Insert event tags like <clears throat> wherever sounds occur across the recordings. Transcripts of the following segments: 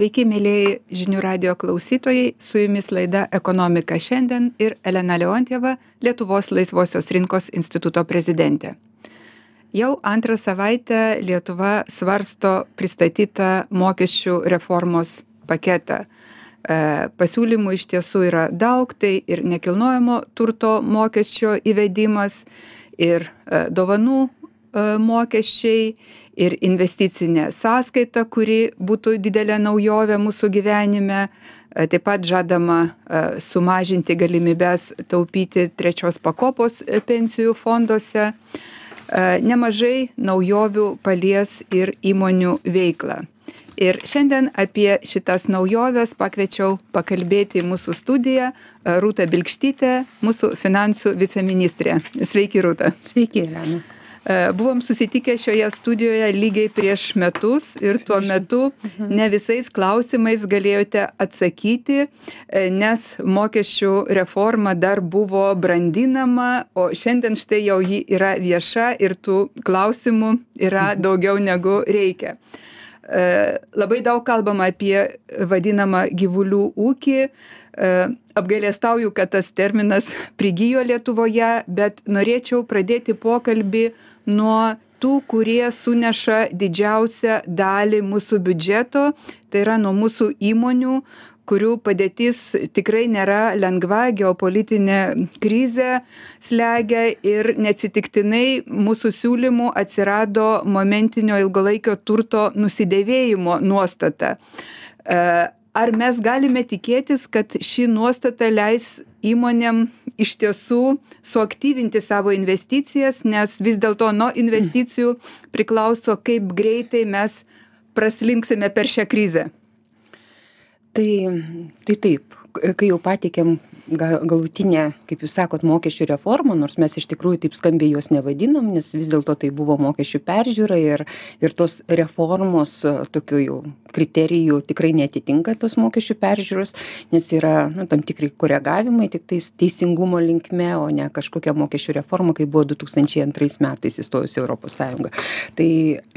Sveiki, mėlyjei žinių radio klausytojai, su jumis laida Ekonomika šiandien ir Elena Leontjeva, Lietuvos laisvosios rinkos instituto prezidentė. Jau antrą savaitę Lietuva svarsto pristatytą mokesčių reformos paketą. E, pasiūlymų iš tiesų yra daug, tai ir nekilnojamo turto mokesčio įvedimas, ir e, dovanų e, mokesčiai, ir investicinė sąskaita, kuri būtų didelė naujovė mūsų gyvenime. E, taip pat žadama e, sumažinti galimybės taupyti trečios pakopos e, pensijų fonduose. Nemažai naujovių palies ir įmonių veiklą. Ir šiandien apie šitas naujoves pakviečiau pakalbėti mūsų studiją Rūta Bilkštytė, mūsų finansų viceministrė. Sveiki, Rūta. Sveiki, Elena. E, buvom susitikę šioje studijoje lygiai prieš metus ir tuo metu mhm. ne visais klausimais galėjote atsakyti, e, nes mokesčių reforma dar buvo brandinama, o šiandien štai jau ji yra vieša ir tų klausimų yra mhm. daugiau negu reikia. E, labai daug kalbama apie vadinamą gyvulių ūkį. Apgailėstauju, kad tas terminas prigijo Lietuvoje, bet norėčiau pradėti pokalbį nuo tų kurie suneša didžiausią dalį mūsų biudžeto tai yra nuo mūsų įmonių kurių padėtis tikrai nėra lengva geopolitinė krizė slegia ir neatsitiktinai mūsų siūlymu atsirado momentinio ilgalaikio turto nusidėvėjimo nuostata. E, ar mes galime tikėtis kad ši nuostata leis įmonėm iš tiesų suaktyvinti savo investicijas nes vis dėlto nuo investicijų priklauso kaip greitai mes praslinksime per šią krizę? Tai tai taip kai jau pateikėm ga galutinę kaip jūs sakot mokesčių reformą nors mes iš tikrųjų taip skambiai jos nevadinam nes vis dėlto tai buvo mokesčių peržiūra ir ir tos reformos tokių jau kriterijų tikrai neatitinka tos mokesčių peržiūros nes yra nu tam tikri koregavimai tiktais teisingumo linkme o ne kažkokia mokesčių reforma kaip buvo du tūkstančiai antrais metais įstojus į europos sąjungą. Tai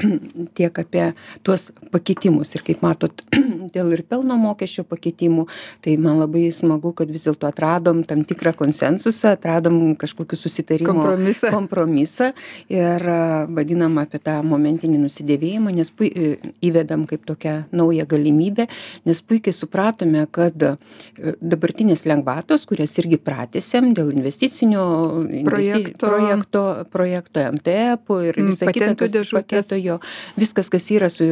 <clears throat> tiek apie tuos pakitimus ir kaip matot <clears throat> dėl ir pelno mokesčio pakitimų tai man labai smagu kad vis dėlto atradom tam tikrą konsensusą atradom kažkokį susitarimo kompromisą. kompromisą ir vadinam apie tą momentinį nusidėvėjimą nes pui įvedam kaip tokią naują galimybę nes puikiai supratome kad dabartinės lengvatos kurias irgi pratęsėm dėl investicinio projekto. projekto projekto mtepų ir visa kita kas paketo jo viskas kas yra su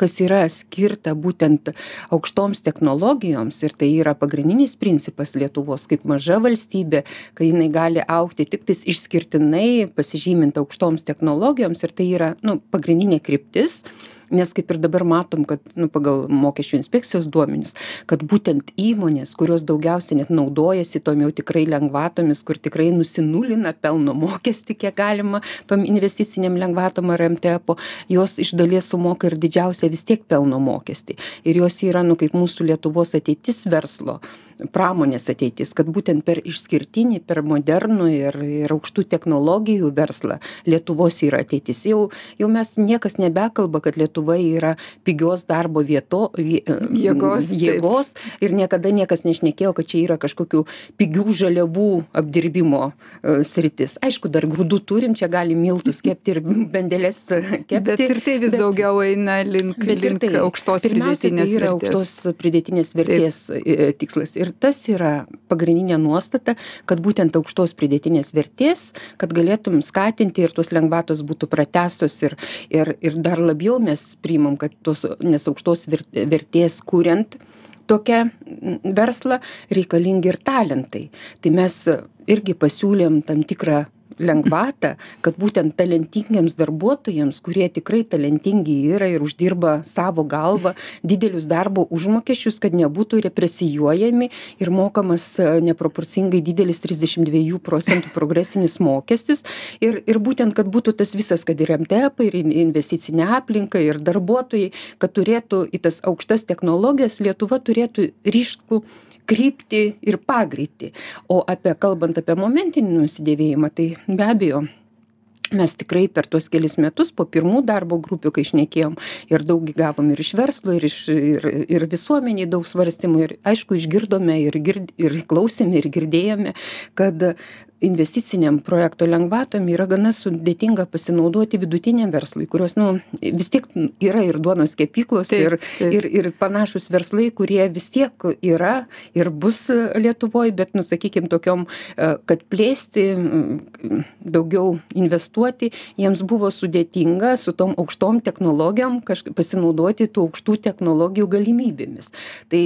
kas yra skirta būtent aukštoms technologijoms ir tai yra pagrindinis principas lietuvos kaip maža valstybė kai jinai gali augti tiktais išskirtinai pasižymint aukštoms technologijoms ir tai yra nu pagrindinė kryptis nes kaip ir dabar matom kad nu pagal mokesčių inspekcijos duomenis kad būtent įmonės kurios daugiausiai net naudojasi tom jau tikrai lengvatomis kur tikrai nusinulina pelno mokestį kiek galima tom investicinėm lengvatom ar mtepų jos iš dalies sumoka ir didžiausią vis tiek pelno mokestį. Ir jos yra nu kaip mūsų lietuvos ateitis verslo pramonės ateitis kad būtent per išskirtinį per modernų ir ir aukštų technologijų verslą lietuvos yra ateitis. Jau jau mes niekas nebekalba kad lietuva yra pigios darbo vieto vie jėgos jėgos ir niekada niekas nešnekėjo kad čia yra kažkokių pigių žaliavų apdirbimo e, sritis. Aišku dar grūdų turim čia galim miltus kepti ir bandeles kepti bet ir tai vis daugiau eina link link tai. aukštos pridėtinės yra aukštos pridėtinės vertės e, tikslas. Ir tas yra pagrindinė nuostata kad būtent aukštos pridėtinės vertės kad galėtum skatinti ir tos lengvatos būtų pratęstos ir ir ir dar labiau mes priimam kad tos nes aukštos ver vertės kuriant tokią verslą reikalingi ir talentai. Tai mes irgi pasiūlėm tam tikrą lengvatą kad būtent talentingiems darbuotojams kurie tikrai talentingi yra ir uždirba savo galva didelius darbo užmokesčius kad nebūtų represijuojami ir mokamas e, neproporcingai didelis trisdešim dviejų procentų progresinis mokestis. Ir ir būtent kad būtų tas visas kad ir mtepai ir investicinė aplinka ir darbuotojai kad turėtų į tas aukštas technologijas lietuva turėtų ryškų kryptį ir pagreitį. O apie kalbant apie momentinį nusidėvėjimą tai be abejo mes tikrai per tuos kelis metus po pirmų darbo grupių kai šnekėjom ir daug gavom ir iš verslo ir iš ir ir visuomenėj daug svarstymų ir aišku išgirdome ir gird ir klausėme ir girdėjome kad investicinėm projekto lengvatom yra gana sudėtinga pasinaudoti vidutiniam verslui kurios nu vis tiek yra ir duonos kepyklos ir ir ir panašūs verslai kurie vis tiek yra ir bus lietuvoj bet nu sakykim tokiom e, kad plėsti daugiau investuoti jiems buvo sudėtinga su tom aukštom technologijom kažkaip pasinaudoti tų aukštų technologijų galimybėmis. Tai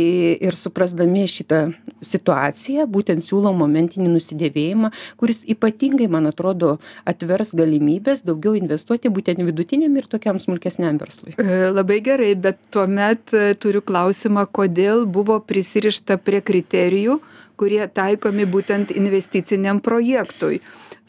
ir suprasdami šitą situaciją būtent siūlom momentinį nusidėvėjimą kuris ypatingai man atrodo atvers galimybes daugiau investuoti būtent vidutiniam ir tokiam smulkesniam verslui. E, labai gerai bet tuomet e, turiu klausimą kodėl buvo prisirišta prie kriterijų kurie taikomi būtent investiciniam projektui?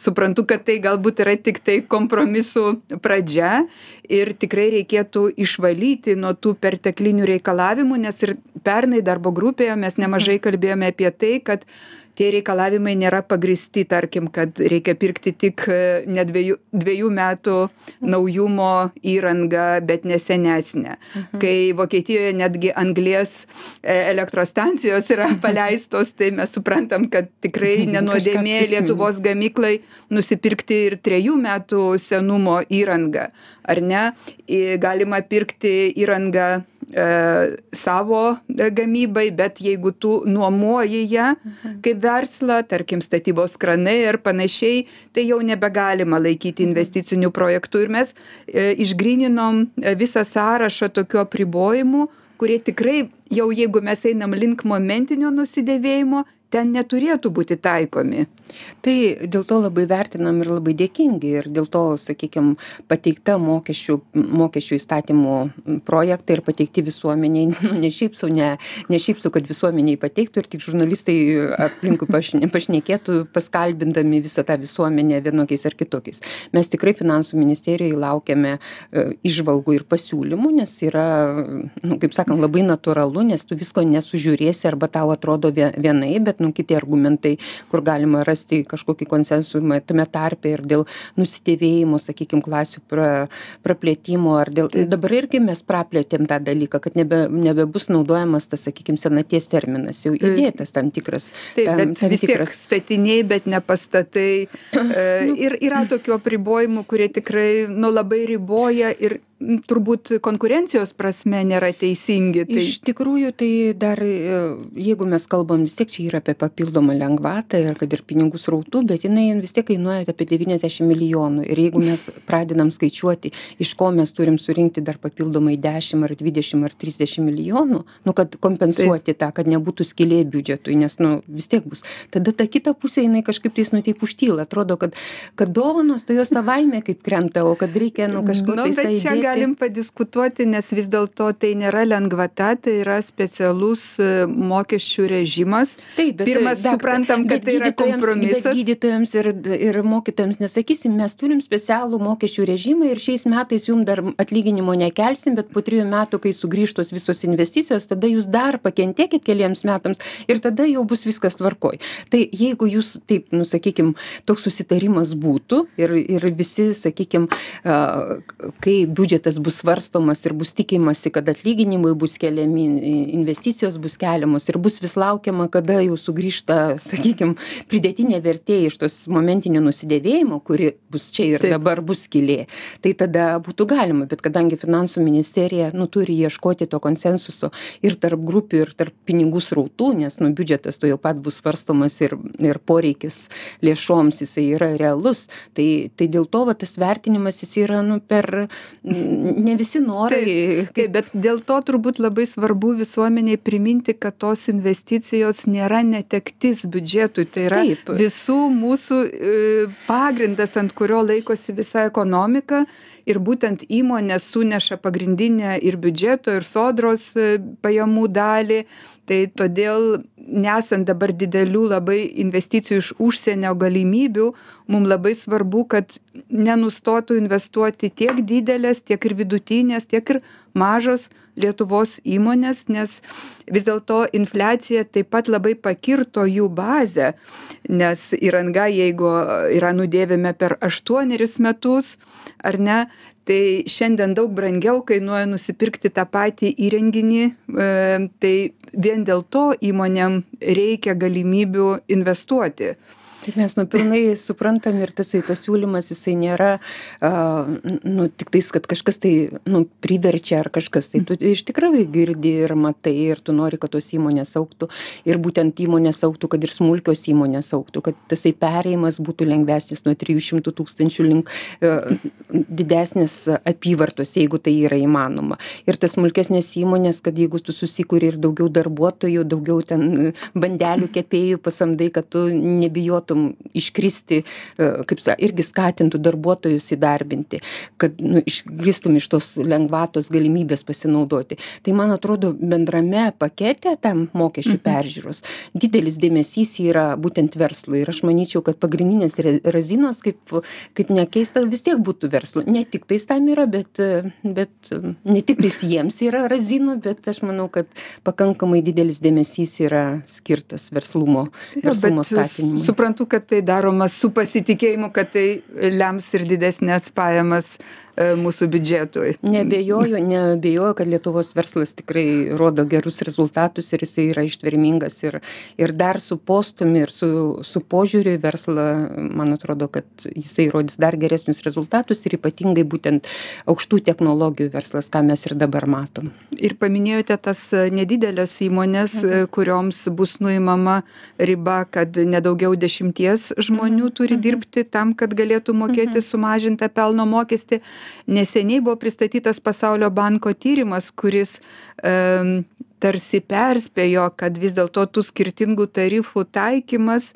Suprantu kad tai galbūt yra tiktai kompromisų pradžia ir tikrai reikėtų išvalyti nuo tų perteklinių reikalavimų nes ir pernai darbo grupėje mes nemažai kalbėjome apie tai kad tie reikalavimai nėra pagrįsti tarkim kad reikia pirkti tik e, ne dviejų dviejų metų naujumo įrangą bet ne senesnę. Mhm. kai vokietijoje netgi anglies e, elektros stacijos yra paleistos tai mes suprantam kad tikrai ne nuodėmė lietuvos gamyklai nusipirkti ir trejų metų senumo įrangą ar ne? Galima pirkti įrangą savo e, gamybai bet jeigu tu nuomoji ją mhm. kaip verslą tarkim statybos kranai ir panašiai tai jau nebegalima laikyti mhm. investiciniu projektu ir mes e, išgryninom visą sąrašą tokių apribojimų kurie tikrai jau jeigu mes einam link momentinio nusidėvėjimo ten neturėtų būti taikomi. Tai dėl to labai vertinam ir labai dėkingi ir dėl to, sakykime, pateikta mokesčių, mokesčių įstatymų projektai ir pateikti visuomeniai, <laughs> nu, ne šiaip su, ne, ne šiaip su, kad visuomeniai pateiktų ir tik žurnalistai aplinkui pašne, pašnekėtų, paskalbindami visą tą visuomenę vienokiais ar kitokiais. Mes tikrai finansų ministerijoje laukiame e, išvalgų ir pasiūlymų, nes yra, nu, kaip sakant, labai natūralu, nes tu visko nesužiūrėsi arba tau atrodo vienai, bet nu kiti argumentai kur galima rasti kažkokį konsensusą tame tarpe ir dėl nusidėvėjimo sakykim klasių pra praplėtimo ar dėl dabar irgi mes praplėtėm tą dalyką kad nebe nebebus naudojamas tas sakykim senaties terminas jau įdėtas tam tikras taip bet tam vis tiek statiniai bet ne pastatai. <coughs> E, ir yra tokių apribojimų kurie tikrai nu labai riboja ir turbūt konkurencijos prasme nėra teisingi. Tai... Iš tikrųjų, tai dar, e, jeigu mes kalbam, vis tiek čia yra apie papildomą lengvatą ir kad ir pinigų srautų, bet jinai vis tiek kainuoja apie 90 milijonų. Ir jeigu mes pradedam skaičiuoti, iš ko mes turim surinkti dar papildomai 10 ar 20 ar 30 milijonų, nu, kad kompensuoti taip. tą, kad nebūtų skilė biudžetui, nes nu, vis tiek bus. Tada ta kita pusė jinai kažkaip tais nu taip užtyla. Atrodo, kad, kad dovanos tai jos savaime kaip krenta, o kad reikia nu, kažko nu, tai galim padiskutuoti nes vis dėlto tai nėra lengvata tai yra specialus e, mokesčių režimas. Taip bet pirmas daktar, suprantam kad tai yra kompromisas. gydytojams ir ir mokytojams nesakysim mes turim specialų mokesčių režimą ir šiais metais jum dar atlyginimo nekelsim bet po trijų metų kai sugrįš tos visos investicijos tada jūs dar pakentėkit keliems metams ir tada jau bus viskas tvarkoj. Tai jeigu jūs taip nu sakykim toks susitarimas būtų ir ir visi sakykim kai biudžetas biudžetas bus svarstomas ir bus tikimasi kad atlyginimai bus keliami investicijos bus keliamos ir bus vis laukiama kada jau sugrįžta sakykim pridėtinė vertė iš tos momentinio nusidėvėjimo kuri bus čia ir dabar bus skylė. Tai tada būtų galima bet kadangi finansų ministerija nu turi ieškoti to konsensuso ir tarp grupių ir tarp pinigų srautų nes nu biudžetas tuojau pat bus svarstomas ir ir poreikis lėšoms jisai yra realus tai tai dėl to va tas vertinimas jis yra nu per ne visi norai. Taip, taip, bet dėl to turbūt labai svarbu visuomeniai priminti, kad tos investicijos nėra netektis biudžetui, tai yra taip. visų mūsų e, pagrindas, ant kurio laikosi visa ekonomika ir būtent įmonės suneša pagrindinę ir biudžeto, ir sodros e, pajamų dalį. Tai todėl, nesant dabar didelių labai investicijų iš užsienio galimybių, mums labai svarbu, kad nenustotų investuoti tiek didelės, tiek ir vidutinės, tiek ir mažos lietuvos įmonės nes vis dėlto infliacija taip pat labai pakirto jų bazę nes įranga jeigu yra nudėvime per aštuonerius metus ar ne tai šiandien daug brangiau kainuoja nusipirkti tą patį įrenginį e, tai vien dėl to įmonėm reikia galimybių investuoti taip mes nu pilnai suprantam ir tasai pasiūlymas jisai nėra a, nu tiktais kad kažkas tai nu priverčia ar kažkas tai. Tu iš tikrųjų girdi ir matai ir tu nori kad tos įmonės augtų. Ir būtent įmonės augtų kad ir smulkios įmonės augtų kad tasai perėjimas būtų lengvesnis nuo trijų šimtų tūkstančių link e, didesnės apyvartos jeigu tai yra įmanoma. Ir tas smulkesnės įmonės kad jeigu tu susikuri ir daugiau darbuotojų daugiau ten bandelių kepėjų pasamdai kad tu nebijotum galėtum iškristi, e, kaip sa, irgi skatintų darbuotojus įdarbinti, kad nu, iškristum iš tos lengvatos galimybės pasinaudoti. Tai man atrodo, bendrame pakete tam mokesčių mhm. peržiūros didelis dėmesys yra būtent verslui. Ir aš manyčiau, kad pagrindinės razinos, kaip, kaip nekeista, vis tiek būtų verslo. Ne tik tais tam yra, bet, bet ne tik tais jiems yra razinų, bet aš manau, kad pakankamai didelis dėmesys yra skirtas verslumo, verslumo skatinimui. Suprantu kad tai daroma su pasitikėjimu kad tai lems ir didesnes pajamas mūsų biudžetui. Nebejoju, nebejoju, kad Lietuvos verslas tikrai rodo gerus rezultatus ir jisai yra ištvermingas ir, ir dar su postumi ir su, su požiūriu į verslą, man atrodo, kad jisai rodys dar geresnius rezultatus ir ypatingai būtent aukštų technologijų verslas, ką mes ir dabar matom. Ir paminėjote tas nedidelės įmonės, mhm. kurioms bus nuimama riba, kad nedaugiau dešimties žmonių turi mhm. dirbti tam, kad galėtų mokėti mhm. sumažintą pelno mokestį neseniai buvo pristatytas pasaulio banko tyrimas kuris em tarsi perspėjo kad vis dėlto tų skirtingų tarifų taikymas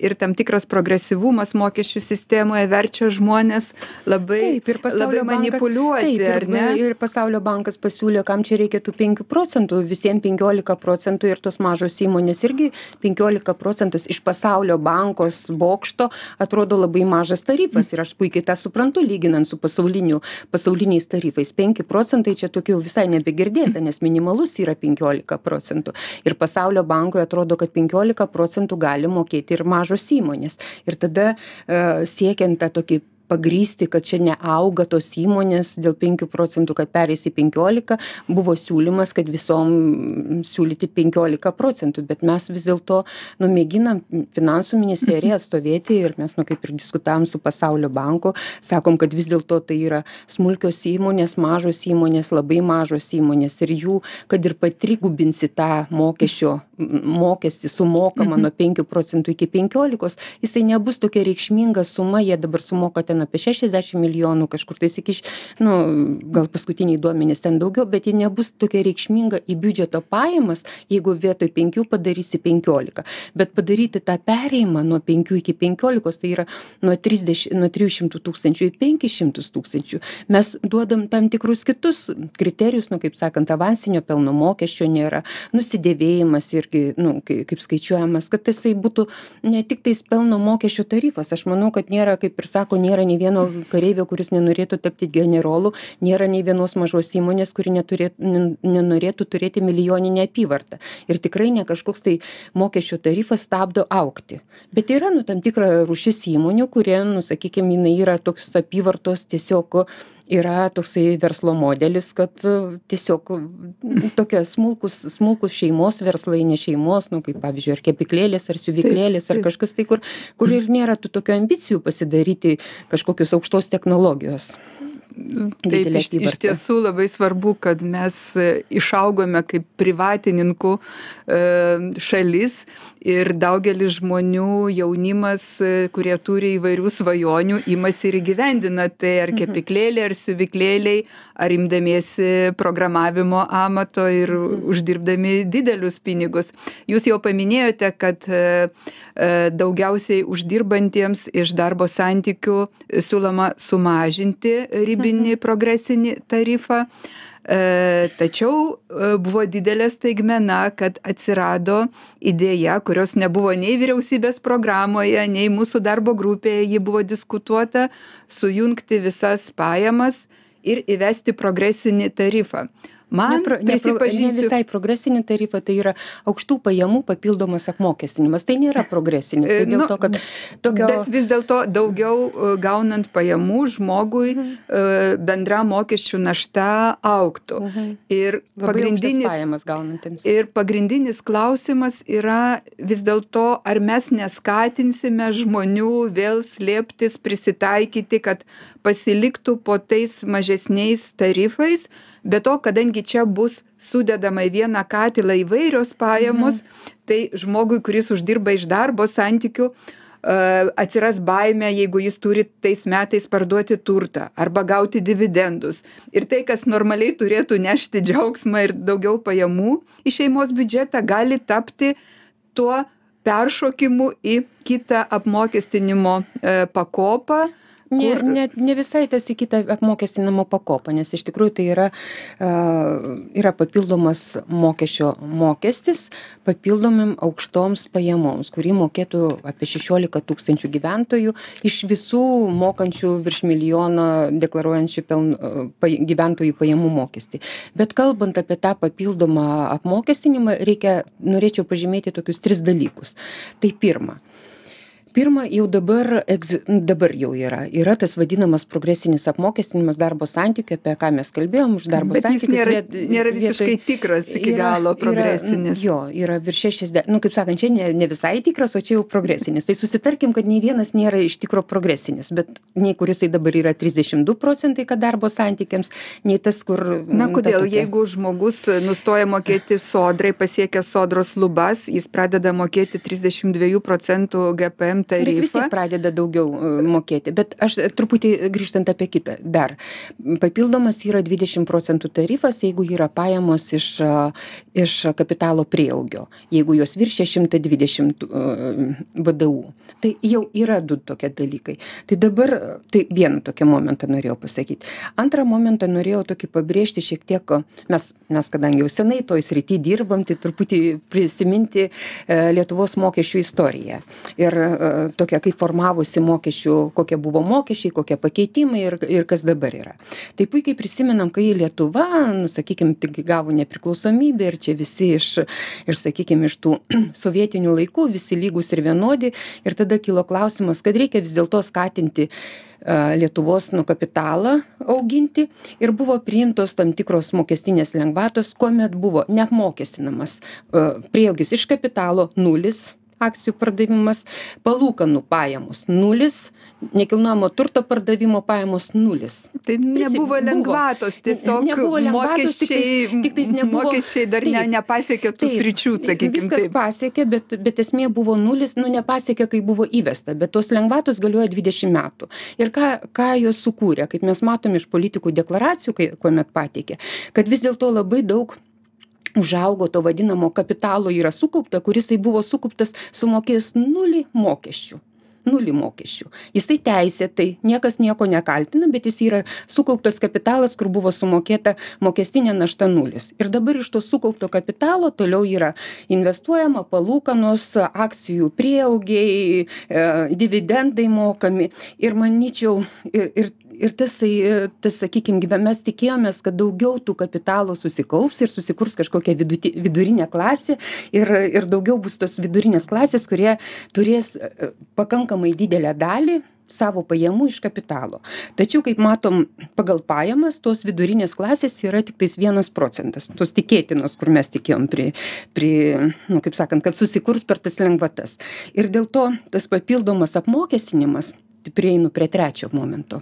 ir tam tikras progresyvumas mokesčių sistemoje verčia žmones labai, taip, labai manipuliuoti, taip, ar ne? Ir pasaulio bankas pasiūlė, kam čia reikia tų 5 procentų, visiems 15 procentų ir tos mažos įmonės irgi 15 procentas iš pasaulio bankos bokšto atrodo labai mažas tarifas ir aš puikiai tą suprantu, lyginant su pasauliniais tarifais. 5 procentai čia tokių visai nebegirdėta, nes minimalus yra 15 penkiolika procentų. Ir pasaulio bankui atrodo kad penkiolika procentų gali mokėti ir mažos įmonės. Ir tada e, siekiant tą tokį pagrįsti kad čia neauga tos įmonės dėl penkių procentų kad pereis į penkiolika buvo siūlymas kad visom siūlyti penkiolika procentų bet mes vis dėlto nu mėginam finansų ministerija atstovėti ir mes nu kaip ir diskutavom su pasaulio banku sakom kad vis dėlto tai yra smulkios įmonės mažos įmonės labai mažos įmonės ir jų kad ir patrigubinsi tą mokesčio mokestį sumokamą nuo penkių procentų iki penkiolikos jisai nebus tokia reikšminga suma jie dabar sumoka ten apie šešiasdešim milijonų kažkur tais iki nu gal paskutiniai duomenys ten daugiau bet ji nebus tokia reikšminga į biudžeto pajamas jeigu vietoj penkių padarysi penkiolika. Bet padaryti tą perėjimą nuo penkių iki penkiolikos tai yra nuo trisdešim nuo trijų šimtų tūkstančių į penkis šimtus tūkstančių. Mes duodam tam tikrus kitus kriterijus nu kaip sakant avansinio pelno mokesčio nėra nusidėvėjimas irgi nu kai kaip skaičiuojamas kad tasai būtų ne tiktais pelno mokesčio tarifas. Aš manau kad nėra kaip ir sako nėra nei vieno kareivio kuris nenorėtų tapti generolu nėra nei vienos mažos įmonės kuri neturėt nenorėtų turėti milijoninę apyvartą. Ir tikrai ne kažkoks tai mokesčio tarifas stabdo augti bet yra nu tam tikra rūšis įmonių kurie nu sakykim jinai yra toks apyvartos tiesiog yra toksai verslo modelis kad tiesiog tokie smulkūs smulkūs šeimos verslai ne šeimos nu kaip pavyzdžiui ar kepyklėlės ar siuvyklėlės ar kažkas tai kur kur ir nėra tų tokių ambicijų pasidaryti kažkokios aukštos technologijos Taip, iš, iš tiesų labai svarbu, kad mes e, išaugome kaip privatininkų e, šalis ir daugelis žmonių, jaunimas, e, kurie turi įvairių svajonių, imasi ir įgyvendina tai ar mhm. kepiklėlė, ar siuviklėliai, ar imdamiesi programavimo amato ir mhm. uždirbdami didelius pinigus. Jūs jau paminėjote, kad daugiausiai uždirbantiems iš darbo santykių siūloma sumažinti ribinį ribinį progresinį tarifą. E, tačiau e, buvo didelė staigmena, kad atsirado idėja, kurios nebuvo nei vyriausybės programoje, nei mūsų darbo grupėje, ji buvo diskutuota, sujungti visas pajamas ir įvesti progresinį tarifą man ne, pro, ne, prisipažinsiu. Ne visai progresinį tarifą, tai yra aukštų pajamų papildomas apmokestinimas. Tai nėra progresinis. Tai dėl nu, to, kad tokio... Bet vis dėlto daugiau e, gaunant pajamų žmogui mhm. bendra mokesčių našta auktų. Mhm. Ir pagrindinis, ir pagrindinis klausimas yra vis dėlto, ar mes neskatinsime žmonių vėl slėptis, prisitaikyti, kad pasiliktų po tais mažesniais tarifais, be to kadangi čia bus sudedama į vieną katilą įvairios pajamos mhm. tai žmogui kuris uždirba iš darbo santykių atsiras baimė, jeigu jis turi tais metais parduoti turtą arba gauti dividendus. Ir tai, kas normaliai turėtų nešti džiaugsmą ir daugiau pajamų į šeimos biudžetą, gali tapti tuo peršokimu į kitą apmokestinimo e, pakopą, ne ne ne visai tas į kitą apmokestinimo pakopą nes iš tikrųjų tai yra yra papildomas mokesčio mokestis papildomom aukštoms pajamoms kurį mokėtų apie šešiolika tūkstančių gyventojų iš visų mokančių virš milijono deklaruojančių pelno paj gyventojų pajamų mokestį. Bet kalbant apie tą papildomą apmokestinimą reikia norėčiau pažymėti tokius tris dalykus. Tai pirma pirma jau dabar egzi dabar jau yra. Yra tas vadinamas progresinis apmokestinimas darbo santykių apie ką mes kalbėjom už darbo santykius nėra, nėra visiškai tikras iki galo progresinis. jo yra virš šešiasdešimt nu kaip sakant čia ne, ne visai tikras o čia jau progresinis. Tai susitarkim kad nei vienas nėra iš tikro progresinis bet nei kuris tai dabar yra trisdešimt du procentai kad darbo santykiams nei tas kur na kodėl? jeigu žmogus nustoja mokėti sodrai pasiekia sodros lubas jis pradeda mokėti trisdešimt dviejų procentų gpm pvm tarifą. Bet vis tiek pradeda daugiau e, mokėti. Bet aš truputį grįžtant apie kitą dar. Papildomas yra 20 procentų tarifas, jeigu yra pajamos iš, e, iš kapitalo prieaugio, jeigu jos viršia 120 VDU. Tai jau yra du tokie dalykai. Tai dabar, tai vieną tokį momentą norėjau pasakyti. Antrą momentą norėjau tokį pabrėžti šiek tiek, mes, mes kadangi jau senai toj srity dirbam, tai truputį prisiminti e, Lietuvos mokesčių istoriją. Ir tokia kaip formavosi mokesčių kokie buvo mokesčiai kokie pakeitimai ir ir kas dabar yra. Tai puikiai prisimenam kai lietuva nu sakykim tik gavo nepriklausomybę ir čia visi iš iš sakykim iš tų <clears throat> sovietinių laikų visi lygūs ir vienodi. Ir tada kilo klausimas kad reikia vis dėlto skatinti Lietuvos nu kapitalą auginti. Ir buvo priimtos tam tikros mokestinės lengvatos, kuomet buvo neapmokestinamas prieaugis iš kapitalo nulis akcijų pardavimas palūkanų pajamos nulis nekilnojamo turto pardavimo pajamos nulis. Tai nebuvo lengvatos tiesiog nebuvo lengvatos mokesčiai tiktais nebuvo mokesčiai dar ne nepasiekė tų sričių sakykim viskas taip. pasiekė bet bet esmė buvo nulis nu nepasiekė kai buvo įvesta bet tos lengvatos galioja dvidešim metų. Ir ką ką jos sukūrė? Kaip mes matom iš politikų deklaracijų kai kuomet pateikė kad vis dėlto labai daug užaugo to vadinamo kapitalo yra sukaupta kuris tai buvo sukauptas sumokėjus nulį mokesčių. Nulį mokesčių. Jisai teisėtai niekas nieko nekaltina bet jis yra sukauptas kapitalas kur buvo sumokėta mokestinė našta nulis. Ir dabar iš to sukaupto kapitalo toliau yra investuojama palūkanos akcijų prieaugiai e, dividendai mokami. Ir manyčiau ir ir ir tasai tas sakykim gyve mes tikėjomės kad daugiau tų kapitalo susikaups ir susikurs kažkokia viduti vidurinė klasė ir ir daugiau bus tos vidurinės klasės kurie turės e, pakankamai didelę dalį savo pajamų iš kapitalo. Tačiau kaip matom pagal pajamas tos vidurinės klasės yra tiktais vienas procentas tos tikėtinos kur mes tikėjom pri pri nu kaip sakant kad susikurs per tas lengvatas. Ir dėl to tas papildomas apmokestinimas prieinu prie trečio momento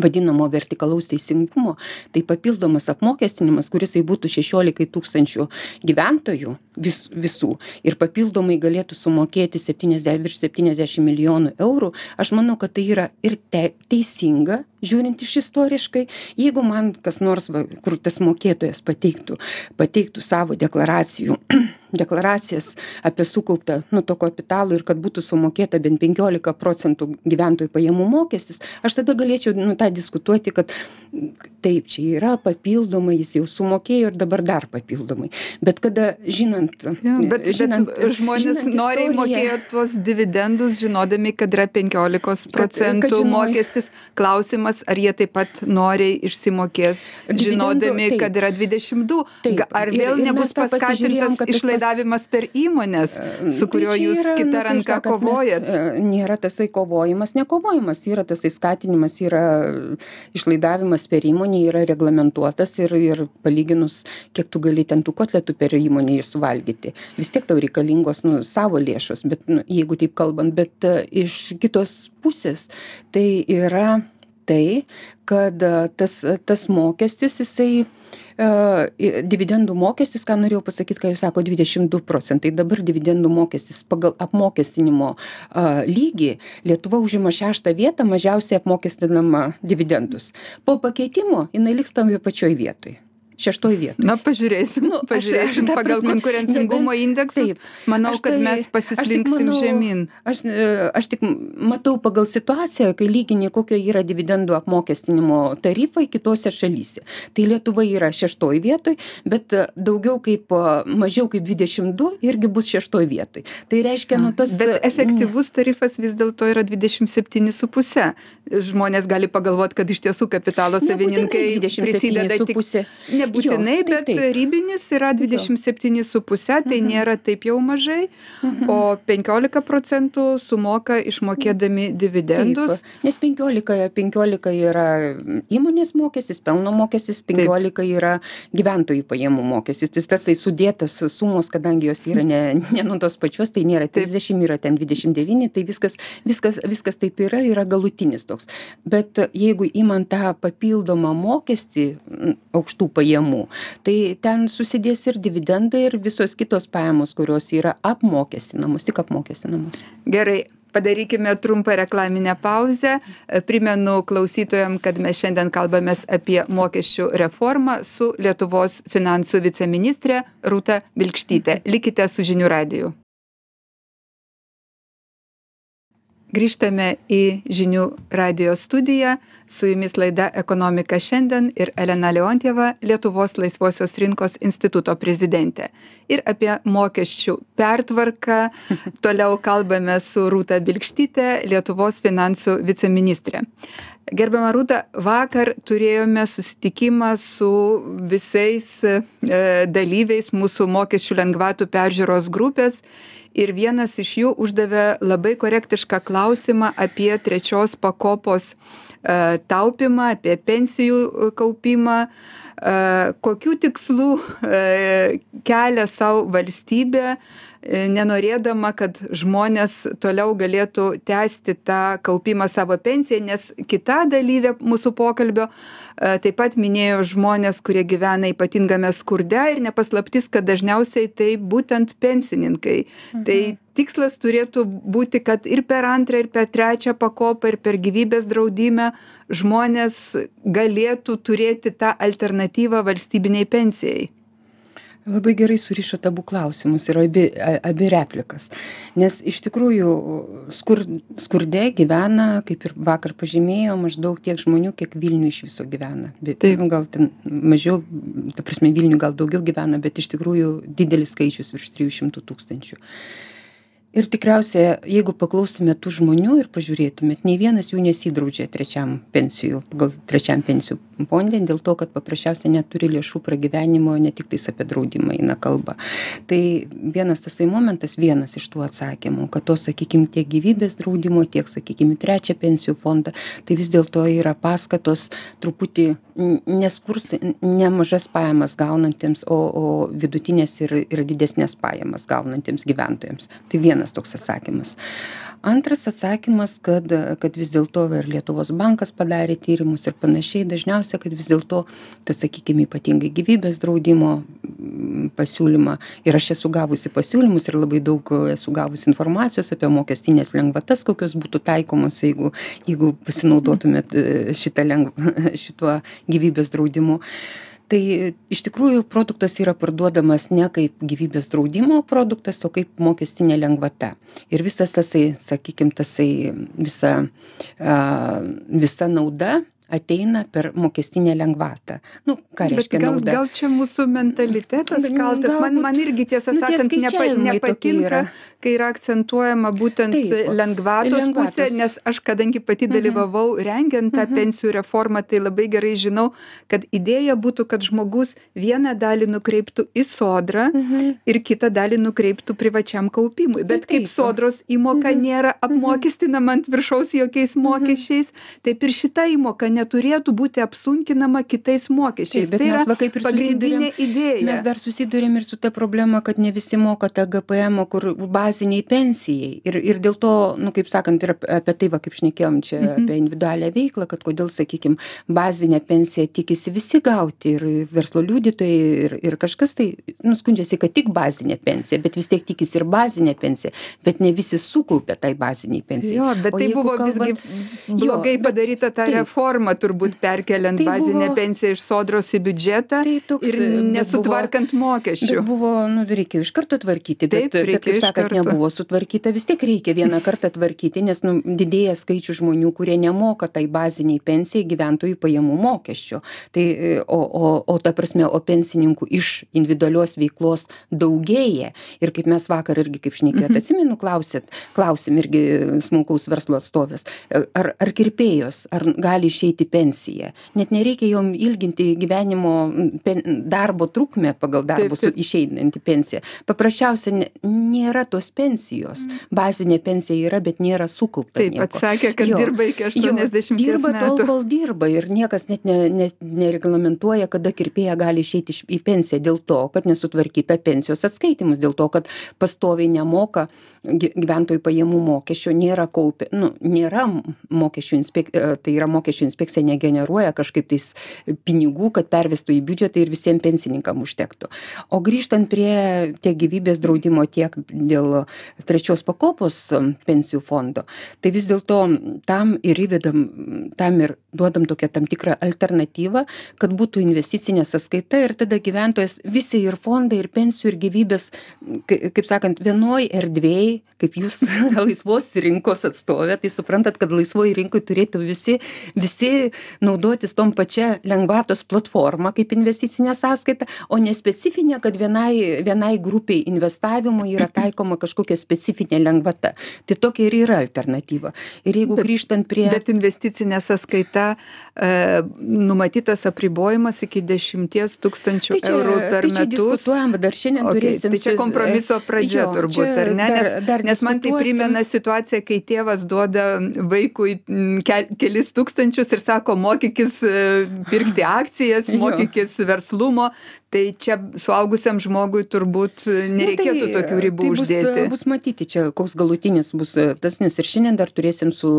vadinamo vertikalaus teisingumo tai papildomas apmokestinimas kuris tai būtų šešiolikai tūkstančių gyventojų vis visų. Ir papildomai galėtų sumokėti septyniasdešim virš septyniasdešim milijonų eurų. Aš manau kad tai yra ir te teisinga žiūrint iš istoriškai. Jeigu man kas nors va kur tas mokėtojas pateiktų pateiktų savo deklaracijų <clears throat> deklaracijas apie sukauptą nu to kapitalo ir kad būtų sumokėta bent penkiolika procentų gyventojų pajamų mokestis aš tada galėčiau nu tą diskutuoti kad taip čia yra papildomai jis jau sumokėjo ir dabar dar papildomai. Bet kada žinant bet, žinant, bet žmonės noriai mokėjo tuos dividendus žinodami kad yra penkiolikos procentų mokestis. Klausimas ar jie taip pat noriai išsimokės žinodami kad yra dvidešim du. Ar vėl nebus paskatintas išlaidavimas per įmones su kuriuo tai jūs kita nu, ranka kovojat? e, nėra tasai kovojimas nekovojimas yra tasai skatinimas yra išlaidavimas per įmonę yra reglamentuotas ir ir palyginus kiek tu gali ten tų kotletų per įmonę suvalgyti. Vis tiek tau reikalingos nu savo lėšos bet nu jeigu taip kalbant bet e, iš kitos pusės tai yra tai kad e, tas tas mokestis jisai dividendų mokestis, ką norėjau pasakyti, kai jūs sako 22 procentai, dabar dividendų mokestis pagal apmokestinimo lygį Lietuva užima šeštą vietą mažiausiai apmokestinama dividendus. Po pakeitimo jinai liks tam pačioj vietoj šeštoj vietoj. Na, pažiūrėsim. Nu, pažiūrėsim aš, aš, pagal prasme, konkurencingumo indeksus. Taip, manau, kad tai, mes pasislinksim manau, žemyn. Aš, e, aš tik matau pagal situaciją, kai lygini, kokio yra dividendų apmokestinimo tarifai kitose šalyse. Tai Lietuva yra šeštoj vietoj, bet daugiau kaip e, mažiau kaip 22 irgi bus šeštoj vietoj. Tai reiškia, nu tas. Bet efektyvus tarifas vis dėlto yra 27,5. Žmonės gali pagalvoti, kad iš tiesų kapitalo savininkai prisideda tik. Ne, nebūtinai jo, bet taip, taip. yra dvidešimt septyni su puse tai mhm. nėra taip jau mažai mhm. o penkiolika procentų sumoka išmokėdami dividendus. Taip, nes penkiolika penkiolika yra įmonės mokestis pelno mokestis penkiolika yra gyventojų pajamų mokestis. Tai tasai sudėtas sumos kadangi jos yra ne ne nuo tos pačios tai nėra trisdešim yra ten dvidešim devyni tai viskas viskas viskas taip yra yra galutinis toks. Bet jeigu imant tą papildomą mokestį aukštų pajamų pajamų. Tai ten susidės ir dividendai ir visos kitos pajamos kurios yra apmokestinamos tik apmokestinamos. Gerai padarykime trumpą reklaminę pauzę. Primenu klausytojam kad mes šiandien kalbamės apie mokesčių reformą su lietuvos finansų viceministre rūta bilkštyte likite su žinių radiju grįžtame į žinių radijo studiją. Su jumis laida ekonomika šiandien ir elena leontjeva lietuvos laisvosios rinkos instituto prezidentė. Ir apie mokesčių pertvarką. <laughs> Toliau kalbame su rūta bilkštyte lietuvos finansų viceministre gerbiama rūta vakar turėjome susitikimą su visais e, dalyviais mūsų mokesčių lengvatų peržiūros grupės ir vienas iš jų uždavė labai korektišką klausimą apie trečios pakopos e, taupymą, apie pensijų kaupimą, kokių tikslų kelia savo valstybė E, nenorėdama kad žmonės toliau galėtų tęsti tą kaupimą savo pensijai nes kita dalyvė mūsų pokalbio e, taip pat minėjo žmones kurie gyvena ypatingame skurde ir ne paslaptis kad dažniausiai tai būtent pensininkai tai mhm. tikslas turėtų būti kad ir per antrą ir per trečią pakopą ir per gyvybės draudime žmonės galėtų turėti tą alternatyvą valstybinei pensijai? Labai gerai surišot abu klausimus ir abi abi replikas. Nes iš tikrųjų skur skurde gyvena kaip ir vakar pažymėjo maždaug tiek žmonių kiek vilniuj iš viso gyvena. Bet nu gal ten mažiau ta prasme vilniuj gal daugiau gyvena bet iš tikrųjų didelis skaičius virš trijų šimtų tūkstančių ir tikriausia jeigu paklaustumėt tų žmonių ir pažiūrėtumėt nei vienas jų nesidraudžia trečiam pensijų pagal trečiam pensijų fonde dėl to kad paprasčiausiai neturi lėšų pragyvenimo ne tiktais apie draudimą eina kalba. Tai vienas tasai momentas vienas iš tų atsakymų kad tos sakykim tiek gyvybės draudimo tiek sakykim į trečią pensijų fondą tai vis dėlto yra paskatos truputį neskurs nemažas pajamas gaunantiems o o vidutines ir ir didesnes pajamas gaunantiems gyventojams. Tai vienas toks atsakymas antras atsakymas kad kad vis dėlto ir lietuvos bankas padarė tyrimus ir panašiai. Dažniausia kad vis dėlto tas sakykim ypatingai gyvybės draudimo pasiūlymą ir aš esu gavusi pasiūlymus ir labai daug esu gavusi informacijos apie mokestines lengvatas kokios būtų taikomos jeigu jeigu pasinaudotumėt šita lengv <laughs> šituo gyvybės draudimu tai iš tikrųjų produktas yra parduodamas ne kaip gyvybės draudimo produktas o kaip mokestinė lengvata. Ir visas tasai sakykim tasai visa a visa nauda ateina per mokestinę lengvatą nu ką reiškia gal, nauda gal čia mūsų mentalitetas kaltas man, man irgi tiesą nu, sakant nepa, nepatinka kai yra akcentuojama būtent Taip, lengvatos, lengvatos pusė, nes aš kadangi pati mhm. dalyvavau mhm. rengiant tą mhm. pensijų reformą, tai labai gerai žinau, kad idėja būtų, kad žmogus vieną dalį nukreiptų į sodrą mhm. ir kitą dalį nukreiptų privačiam kaupimui. Bet kaip sodros įmoka mhm. nėra mhm. apmokestinama ant viršaus jokiais mhm. mokesčiais, mhm. taip ir šita įmoka neturėtų būti apsunkinama kitais mokesčiais. Taip, tai mes va kaip ir pagrindinė idėja. Mes dar susidurėm ir su ta problema, kad ne visi moka tą GPM, kur bazinei pensijai ir ir dėl to nu kaip sakant ir apie tai va kaip šnekėjom čia mhm. apie individualią veiklą kad kodėl sakykim bazinę pensiją tikisi visi gauti ir verslo liudytojai ir ir kažkas tai nu skundžiasi kad tik bazinė pensija bet vis tiek tikisi ir bazinę pensiją bet ne visi sukaupia tai bazinei pensijai jo bet tai buvo visgi blogai padaryta ta reforma turbūt perkeliant tai bazinę pensiją iš sodros į biudžetą tai ir nesutvarkant mokesčių. buvo nu reikėjo iš karto tvarkyti bet bet kaip sakant nebuvo sutvarkyta. Vis tiek reikia vieną kartą tvarkyti nes nu didėja skaičius žmonių kurie nemoka tai bazinei pensijai gyventojų pajamų mokesčio. Tai o o o ta prasme o pensininkų iš individualios veiklos daugėja. Ir kaip mes vakar irgi kaip šnekėjot mhm. atsimenu klausėt klausėm irgi smulkaus verslo atstovės ar ar kirpėjos ar gali išeiti į pensiją. Net nereikia jom ilginti gyvenimo pen darbo trukmę pagal darbus išeinant į pensiją paprasčiausia ne nėra tos pensijos. Bazinė pensija yra bet nėra sukaupta taip atsakė kad dirba iki aštuoniasdešimties dirba tol kol dirba ir niekas net ne ne nereglamentuoja kada kirpėja gali išeiti iš į pensiją dėl to kad nesutvarkyta pensijos atskaitymus dėl to kad pastoviai nemoka gy gyventojų pajamų mokesčio nėra kaupia nu nėra mokesčių inspek e, tai yra mokesčių inspekcija negeneruoja kažkaip tais pinigų kad pervestų į biudžetą ir visiem pensininkam užtektų. O grįžtant prie tiek gyvybės draudimo tiek dėl trečios pakopos pensijų fondo tai vis dėlto tam ir įvedam tam ir duodam tokią tam tikrą alternatyvą kad būtų investicinė sąskaita ir tada gyventojas visi ir fondai ir pensijų ir gyvybės kaip sakant vienoj erdvėj kaip jūs <laughs> laisvos rinkos atstovė tai suprantat kad laisvoj rinkoj turėtų visi visi naudotis tom pačia lengvatos platforma kaip investicinė sąskaita o ne specifinė kad vienai vienai grupei investavimui yra <clears throat> taikoma kažkokia specifinė lengvata. Tai tokia ir yra alternatyva. Ir jeigu grįžtant prie bet investicinė sąskaita e, numatytas apribojimas iki dešimties tūkstančių tai eurų per tai metus. diskutuojam dar šiandien okay, turėsim tai čia kompromiso pradžia jo, turbūt ar ne? Nes, dar, nes man tai primena situaciją kai tėvas duoda vaikui ke, kelis tūkstančius ir sako mokykis e, pirkti akcijas mokykis verslumo tai čia suaugusiam žmogui turbūt nereikėtų nu, tai, tokių ribų tai uždėti. Bus, bus matyti čia, koks galutinis bus tas, nes ir šiandien dar turėsim su,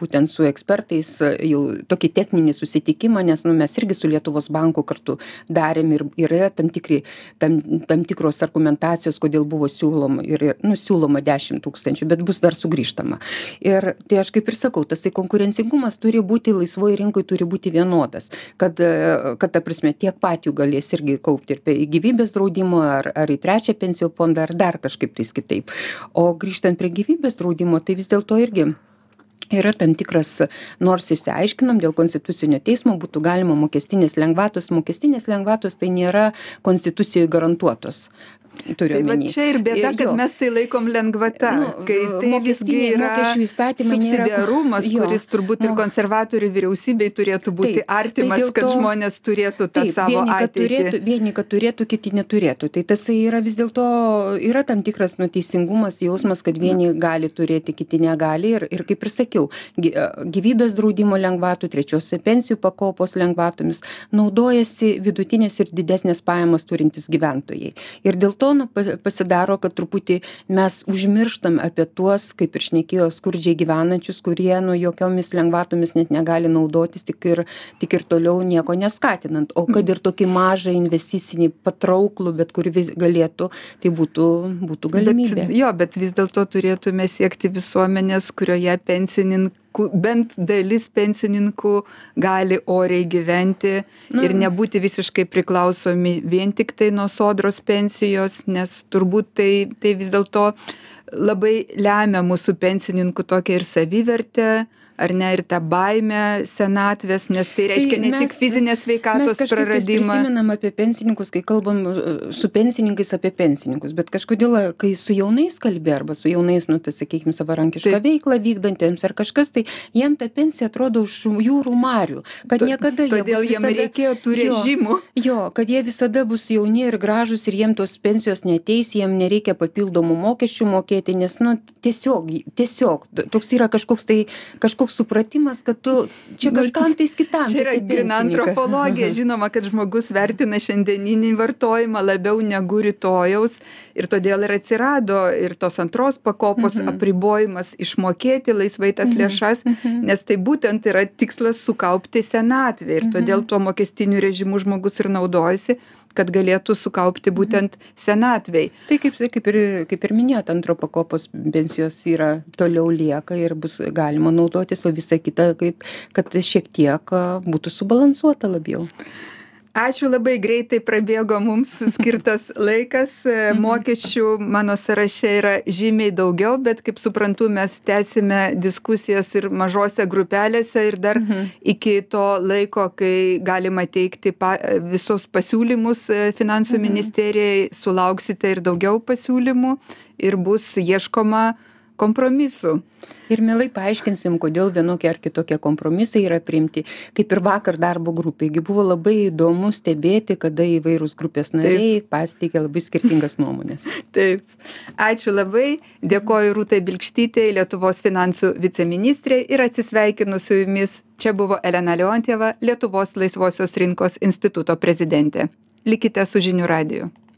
būtent su ekspertais jau tokį techninį susitikimą, nes nu, mes irgi su Lietuvos banku kartu darėm ir yra tam, tikri, tam, tam tikros argumentacijos, kodėl buvo siūloma ir, nu, siūloma 10 tūkstančių, bet bus dar sugrįžtama. Ir tai aš kaip ir sakau, tas tai konkurencingumas turi būti laisvoje rinkoje, turi būti vienodas, kad, kad ta prasme, tiek pat jų galės irgi kaupti ir į gyvybės draudimo ar ar į trečią pensijų fondą ar dar kažkaip tais kitaip. O grįžtant prie gyvybės draudimo tai vis dėlto irgi yra tam tikras nors išsiaiškinom dėl konstitucinio teismo būtų galima mokestinės lengvatos mokestinės lengvatos tai nėra konstitucijoj garantuotos turiu tai omeny. Čia ir bėda, kad jo. mes tai laikom lengvata, nu, kai tai visgi yra subsidiarumas, nėra, kuris turbūt ir konservatorių vyriausybei turėtų būti taip, tai artimas, tai kad to, žmonės turėtų tą taip, savo vieni, ateitį. Turėtų, vieni, kad turėtų, kiti neturėtų. Tai tas yra vis dėlto, yra tam tikras nuteisingumas, jausmas, kad vieni gali turėti, kiti negali. Ir, ir kaip ir sakiau, gyvybės draudimo lengvatų, trečios pensijų pakopos lengvatomis naudojasi vidutinės ir didesnės pajamas turintys gyventojai. Ir dėl to nu pasidaro kad truputį mes užmirštam apie tuos kaip ir šnekėjo skurdžiai gyvenančius kurie nu jokiomis lengvatomis net negali naudotis tik ir tik ir toliau nieko neskatinant. O kad ir tokį mažą investicinį patrauklų bet kur vis galėtų tai būtų būtų galimybė. jo bet vis dėlto turėtume siekti visuomenės kurioje pensininkai bent dalis pensininkų gali oriai gyventi ir nebūti visiškai priklausomi vien tik tai nuo sodros pensijos nes turbūt tai tai vis dėlto labai lemia mūsų pensininkų tokią ir savivertę ar ne ir ta baimė senatvės nes tai reiškia ne tik fizinės sveikatos praradimą. prisimenam apie pensininkus kai kalbam e, su pensininkais apie pensininkus bet kažkodėl kai su jaunais kalbi arba su jaunais nu tai sakykim savarankišką veiklą vykdantiems ar kažkas tai jiem ta pensija atrodo už jūrų marių kad niekada jie todėl jiem reikėjo tų režimų. Jo kad jie visada bus jauni ir gražūs ir jiem tos pensijos neateis jiem nereikia papildomų mokesčių mokėti nes nu tiesiog tiesiog toks yra kažkoks tai kažkoks toks supratimas kad tu čia kažkam tais kitam čia yra gryna antropologija žinoma kad žmogus vertina šiandieninį vartojimą labiau negu rytojaus ir todėl ir atsirado ir tos antros pakopos mhm. apribojimas išmokėti laisvai tas mhm. lėšas mhm. nes tai būtent yra tikslas sukaupti senatvei ir todėl tuo mokestiniu režimu žmogus ir naudojasi kad galėtų sukaupti būtent senatvei. Tai kaip, kaip, ir, kaip ir minėjot, antro pakopos pensijos yra toliau lieka ir bus galima naudotis, o visa kita, kaip, kad šiek tiek būtų subalansuota labiau ačiū labai greitai prabėgo mums skirtas <laughs> laikas mhm. mokesčių mano sąraše yra žymiai daugiau bet kaip suprantu mes tęsime diskusijas ir mažose grupelėse ir dar mhm. iki to laiko kai galima teikti pa visus pasiūlymus e, finansų mhm. ministerijai sulauksite ir daugiau pasiūlymų ir bus ieškoma kompromisų. Ir mielai paaiškinsim, kodėl vienokie ar kitokie kompromisai yra priimti. Kaip ir vakar darbo grupėgi buvo labai įdomu stebėti, kada įvairūs grupės nariai pasteikė labai skirtingas nuomonės. <laughs> Taip. Ačiū labai. Dėkoju Rūtai Bilkštytė, Lietuvos finansų viceministrė ir atsisveikinu su jumis. Čia buvo Elena Leontėva, Lietuvos laisvosios rinkos instituto prezidentė. Likite su žinių radiju.